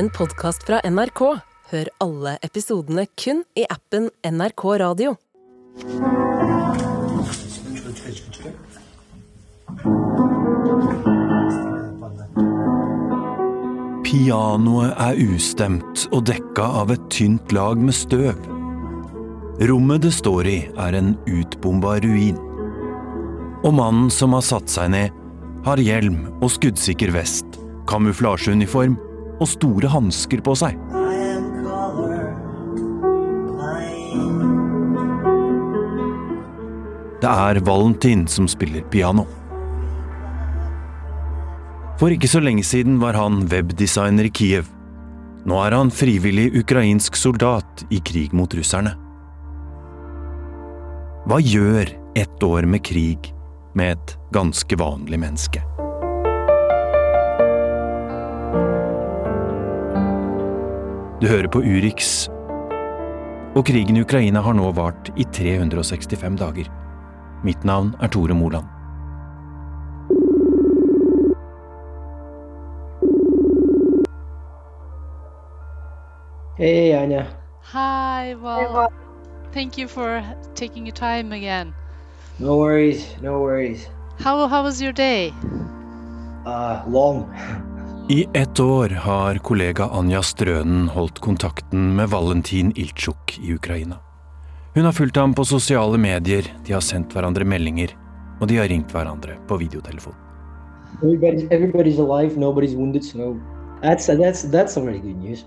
en podkast fra NRK. Hør alle episodene kun i appen NRK Radio. Pianoet er ustemt og dekka av et tynt lag med støv. Rommet det står i, er en utbomba ruin. Og mannen som har satt seg ned, har hjelm og skuddsikker vest, kamuflasjeuniform og store hansker på seg. Det er Valentin som spiller piano. For ikke så lenge siden var han webdesigner i Kiev. Nå er han frivillig ukrainsk soldat i krig mot russerne. Hva gjør ett år med krig med et ganske vanlig menneske? Du hører på Urix, og krigen i Ukraina har nå vart i 365 dager. Mitt navn er Tore Moland. Hey, Anja. Hi, well, thank you for taking your time again. No worries, no worries. How how was your day? Uh, long. I ett år har kollega Anja Strønen holdt kontakten med Valentin Iltsjuk i Ukraina. Hun har fulgt ham på sosiale medier, de har sendt hverandre meldinger, og de har ringt hverandre på videotelefon. Everybody's everybody's alive, nobody's wounded, so that's that's that's already good news.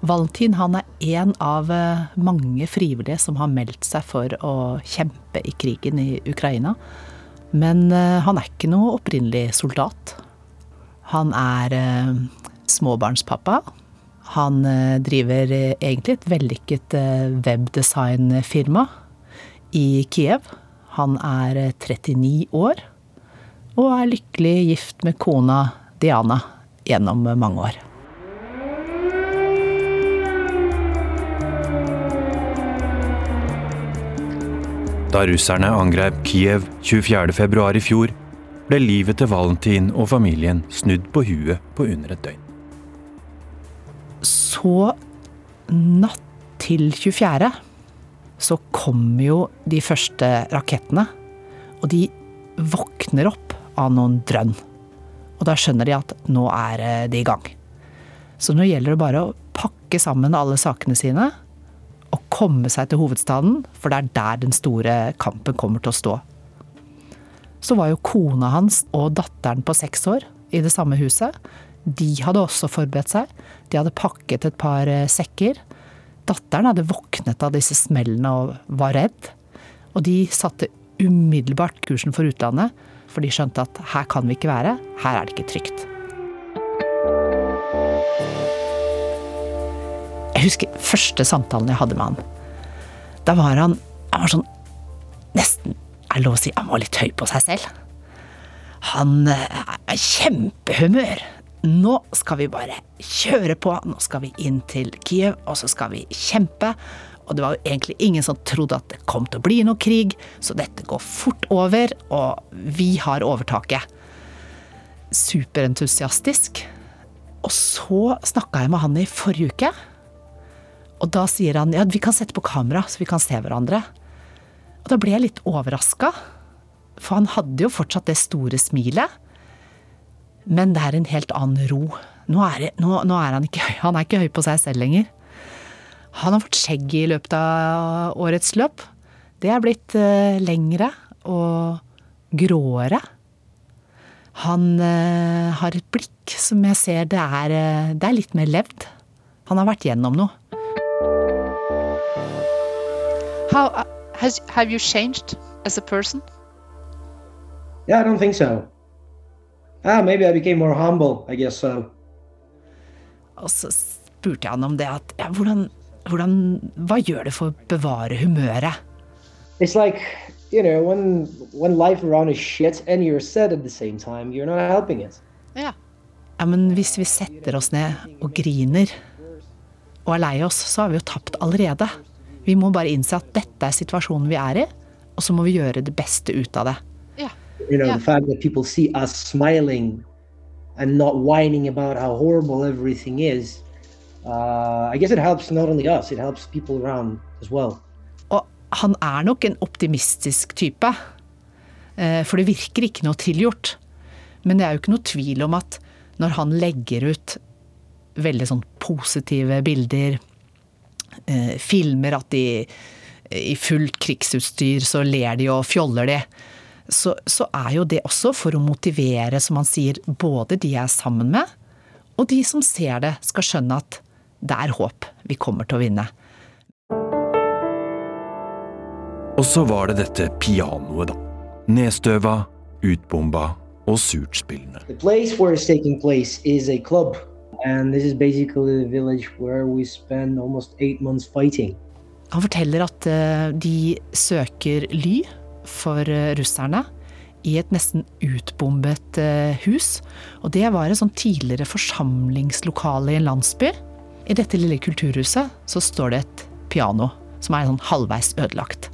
Valentin han er en av eh, mange frivillige som har meldt seg for å kjempe i krigen i Ukraina. Men eh, han er ikke noe opprinnelig soldat. Han er eh, småbarnspappa. Han driver egentlig et vellykket webdesignfirma i Kiev. Han er 39 år og er lykkelig gift med kona Diana gjennom mange år. Da russerne angrep Kiev 24.2 i fjor, ble livet til Valentin og familien snudd på huet på under et døgn. Så natt til 24. så kommer jo de første rakettene. Og de våkner opp av noen drønn. Og da skjønner de at nå er eh, de i gang. Så nå gjelder det bare å pakke sammen alle sakene sine og komme seg til hovedstaden, for det er der den store kampen kommer til å stå. Så var jo kona hans og datteren på seks år i det samme huset. De hadde også forberedt seg. De hadde pakket et par eh, sekker. Datteren hadde våknet av disse smellene og var redd. Og de satte umiddelbart kursen for utlandet, for de skjønte at her kan vi ikke være, her er det ikke trygt. Jeg husker første samtalen jeg hadde med han. Da var han, han var sånn Nesten er lov å si han var litt høy på seg selv. Han eh, er kjempehumør. Nå skal vi bare kjøre på, nå skal vi inn til Kiev, og så skal vi kjempe. Og det var jo egentlig ingen som trodde at det kom til å bli noe krig, så dette går fort over, og vi har overtaket. Superentusiastisk. Og så snakka jeg med han i forrige uke. Og da sier han ja, vi kan sette på kamera, så vi kan se hverandre. Og da ble jeg litt overraska, for han hadde jo fortsatt det store smilet. Men det er en helt annen ro. Nå er, nå, nå er han ikke han er ikke høy på seg selv lenger. Han har fått skjegg i løpet av årets løp. Det er blitt uh, lengre og gråere. Han uh, har et blikk som jeg ser det er, uh, det er litt mer levd. Han har vært gjennom noe. How has have you changed as a person? Yeah, I don't think so. Ah, maybe I became more humble. I guess so. Og så spurte jeg han om det at ja, hvordan, hvordan Hva gjør det for å bevare humøret? It's like you know when when life around is shit and you're sad at the same time, you're not helping it. Ja. Ja, men hvis vi setter oss ned og griner og er lei oss, så har vi jo tapt allerede. Vi må bare innse at dette er situasjonen vi er i, og så må vi gjøre det beste ut av det. Yeah. You know, Yeah. the fact that people see us smiling and not whining about how horrible everything is, uh, I guess it helps not only us, it helps people around as well. Og han er nok en optimistisk type. Eh, For det virker ikke noe tilgjort. Men det er jo ikke noe tvil om at når han legger ut veldig sånn positive bilder, eh, filmer at de i fullt krigsutstyr så ler de og fjoller de, så, så er jo det også for å motivere, som han sier, både de jeg er sammen med, og de som ser det, skal skjønne at det er håp. Vi kommer til å vinne. Og så var det dette pianoet, da. Nedstøva, utbomba og surtspillende. The and this is basically the village where we spend almost eight months fighting. Han forteller at eh, de søker ly for eh, russerne i et nesten utbombet eh, hus. Og det var et sånn tidligere forsamlingslokale i en landsby. I dette lille kulturhuset så står det et piano som er sånn halvveis ødelagt.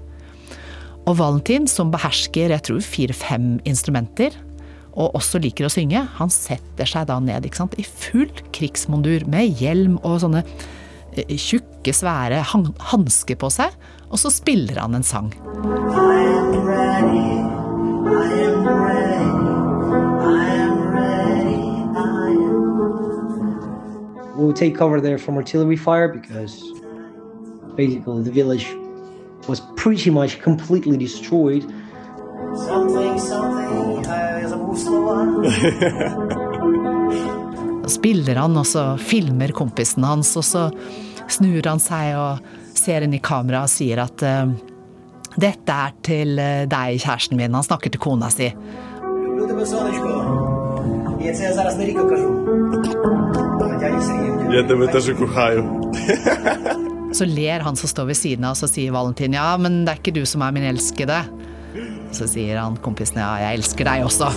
Og Valentin, som behersker jeg tror fire-fem instrumenter, og også liker å synge, han setter seg da ned ikke sant, i full krigsmondur med hjelm og sånne eh, tjukke, svære han hansker på seg, og så spiller han en sang. We would take cover there from artillery fire because basically the village was pretty much completely destroyed så spiller han, og så filmer kompisen hans, og så snur han seg og ser inn i kameraet og sier at eh, dette er til eh, deg, kjæresten min. Han snakker til kona si. Så ler han som står ved siden av og så sier Valentin, ja, men det er ikke du som er min elskede. Så sier han kompisen ja, jeg elsker deg også.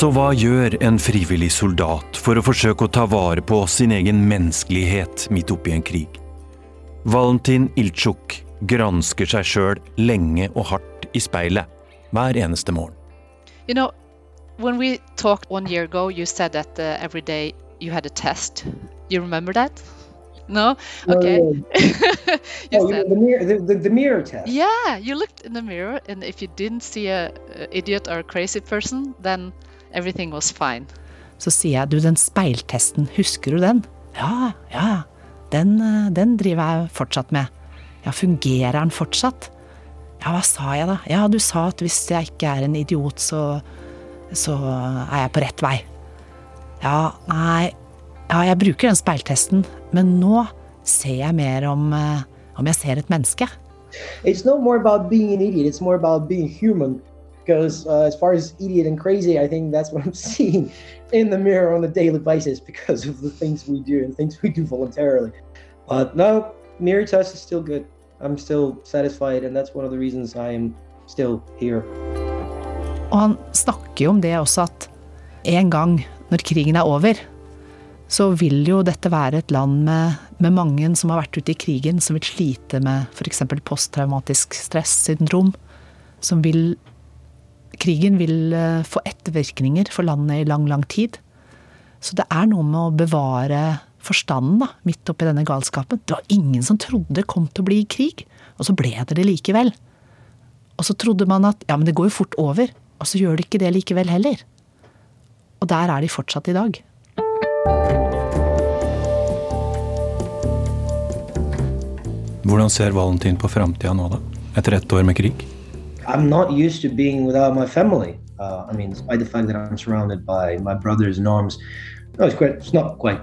Så hva gjør en frivillig soldat for å forsøke å ta vare på sin egen menneskelighet midt oppi en krig? Valentin Iltsjuk gransker seg sjøl lenge og hardt i speilet hver eneste morgen. You know, when we talked one year ago, you said that uh, every day you had a test. You remember that? No? No, Okay. no, you Oh, said, the mirror, the, the, the mirror test. yeah, you looked in the mirror, and if you didn't see a, a idiot or a crazy person, then everything was fine. Så sier jeg du, den speiltesten, husker du den? Ja, ja, den, eh, den driver jeg fortsatt med. Ja, fungerer den fortsatt? Ja, hva sa jeg da? Ja, du sa at hvis jeg ikke er en idiot, så, så er jeg på rett vei. Ja, nei, ja, jeg bruker den speiltesten, men nå ser jeg mer om, eh, om jeg ser et menneske. It's not more about being an idiot, it's more about being human. Because uh, as far as idiot and crazy, I think that's what I'm seeing in the mirror on a daily basis because of the things we do and things we do voluntarily. But no, mirror test is still good. I'm still satisfied, and that's one of the reasons I am still here. Og han snakker jo om det også at en gang når krigen er over, så vil jo dette være et land med, med mange som har vært ute i krigen, som vil slite med f.eks. posttraumatisk stressyndrom. Som vil Krigen vil eh, få ettervirkninger for landet i lang, lang tid. Så det er noe med å bevare forstanden da, midt oppi denne galskapen. Det var ingen som trodde det kom til å bli krig, og så ble det det likevel. Og så trodde man at ja, men det går jo fort over, og så gjør det ikke det likevel heller. Og der er de fortsatt i dag. Hvordan ser Valentin på framtida nå, da? Etter ett år med krig? I'm not used to being without my family. Uh, I mean, despite the fact that I'm surrounded by my brothers in arms, no, it's quite, it's not quite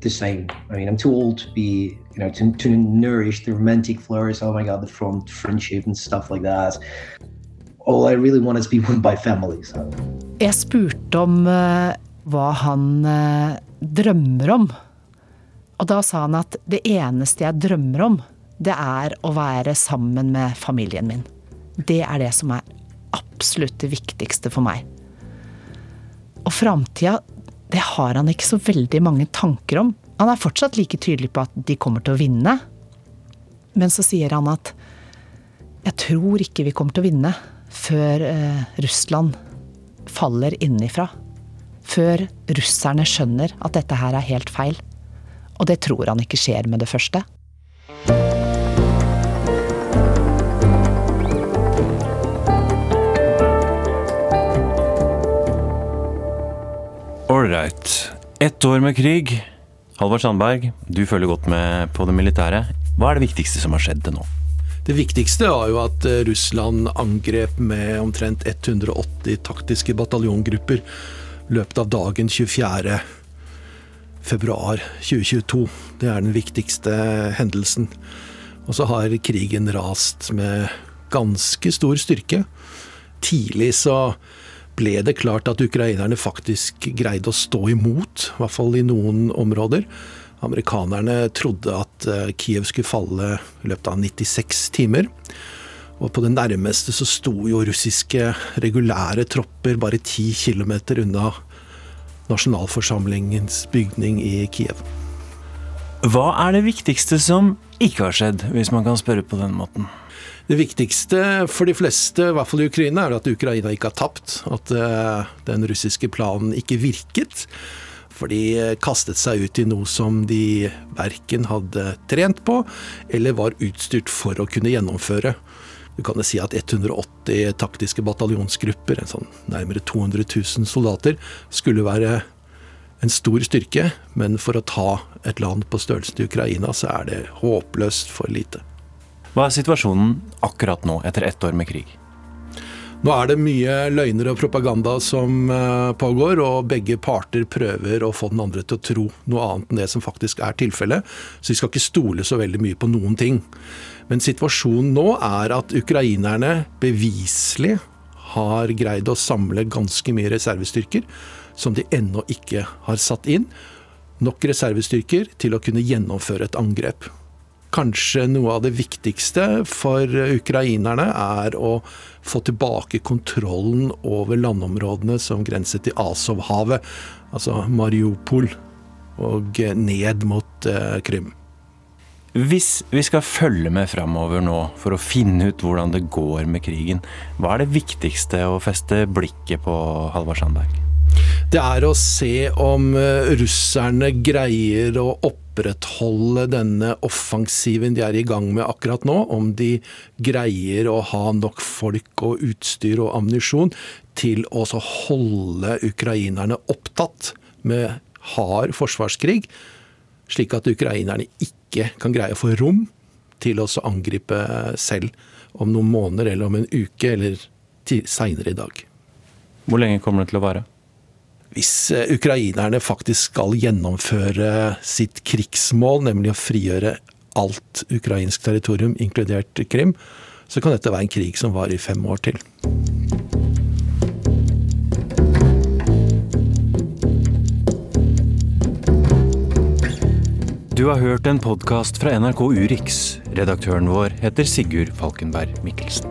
the same. I mean, I'm too old to be, you know, to, to nourish the romantic flowers. Oh my God, the front friendship and stuff like that. All I really want is to be with my family. So. Jeg spurte om eh, hva han eh, drømmer om. Og da sa han at det eneste jeg drømmer om, det er å være sammen med familien min. Det er det som er absolutt det viktigste for meg. Og framtida, det har han ikke så veldig mange tanker om. Han er fortsatt like tydelig på at de kommer til å vinne. Men så sier han at jeg tror ikke vi kommer til å vinne før eh, Russland faller innenfra. Før russerne skjønner at dette her er helt feil. Og det tror han ikke skjer med det første. Ålreit. Ett år med krig. Halvard Sandberg, du følger godt med på det militære. Hva er det viktigste som har skjedd til nå? Det viktigste var jo at eh, Russland angrep med omtrent 180 taktiske bataljongrupper løpet av dagen 24. februar 2022. Det er den viktigste hendelsen. Og så har krigen rast med ganske stor styrke. Tidlig så ble det klart at ukrainerne faktisk greide å stå imot, i hvert fall i noen områder. Amerikanerne trodde at eh, Kiev skulle falle i løpet av 96 timer. Og på det nærmeste så sto jo russiske regulære tropper bare 10 km unna nasjonalforsamlingens bygning i Kiev. Hva er det viktigste som ikke har skjedd, hvis man kan spørre på den måten? Det viktigste for de fleste, i hvert fall i Ukraina, er at Ukraina ikke har tapt. At uh, den russiske planen ikke virket. For de kastet seg ut i noe som de verken hadde trent på, eller var utstyrt for å kunne gjennomføre. Du kan si at 180 taktiske bataljonsgrupper, en sånn nærmere 200 000 soldater, skulle være en stor styrke, men for å ta et land på størrelsen til Ukraina, så er det håpløst for lite. Hva er situasjonen akkurat nå, etter ett år med krig? Nå er det mye løgner og propaganda som eh, pågår, og begge parter prøver å få den andre til å tro noe annet enn det som faktisk er tilfellet. Så vi skal ikke stole så veldig mye på noen ting. Men situasjonen nå er at ukrainerne beviselig har greid å samle ganske mye reservestyrker som de ennå ikke har satt inn. Nok reservestyrker til å kunne gjennomføre et angrep. Kanskje noe av det viktigste for ukrainerne er å få tilbake kontrollen over landområdene som grenser til Azovhavet, altså Mariupol, og ned mot eh, Krim. Hvis vi skal følge med framover nå for å finne ut hvordan det går med krigen, hva er det viktigste å feste blikket på, Halvard Sandberg? Det er å se om eh, russerne greier å opprettholde denne offensiven de er i gang med akkurat nå. Om de greier å ha nok folk og utstyr og ammunisjon til å holde ukrainerne opptatt med hard forsvarskrig, slik at ukrainerne ikke kan greie å få rom til å angripe selv om noen måneder eller om en uke eller seinere i dag. Hvor lenge kommer det til å vare? Hvis eh, ukrainerne faktisk skal gjennomføre sitt krigsmål, nemlig å frigjøre alt ukrainsk territorium, inkludert Krim, så kan dette være en krig som varer i fem år til. Du har hørt en podkast fra NRK Urix. Redaktøren vår heter Sigurd Falkenberg Mikkelsen.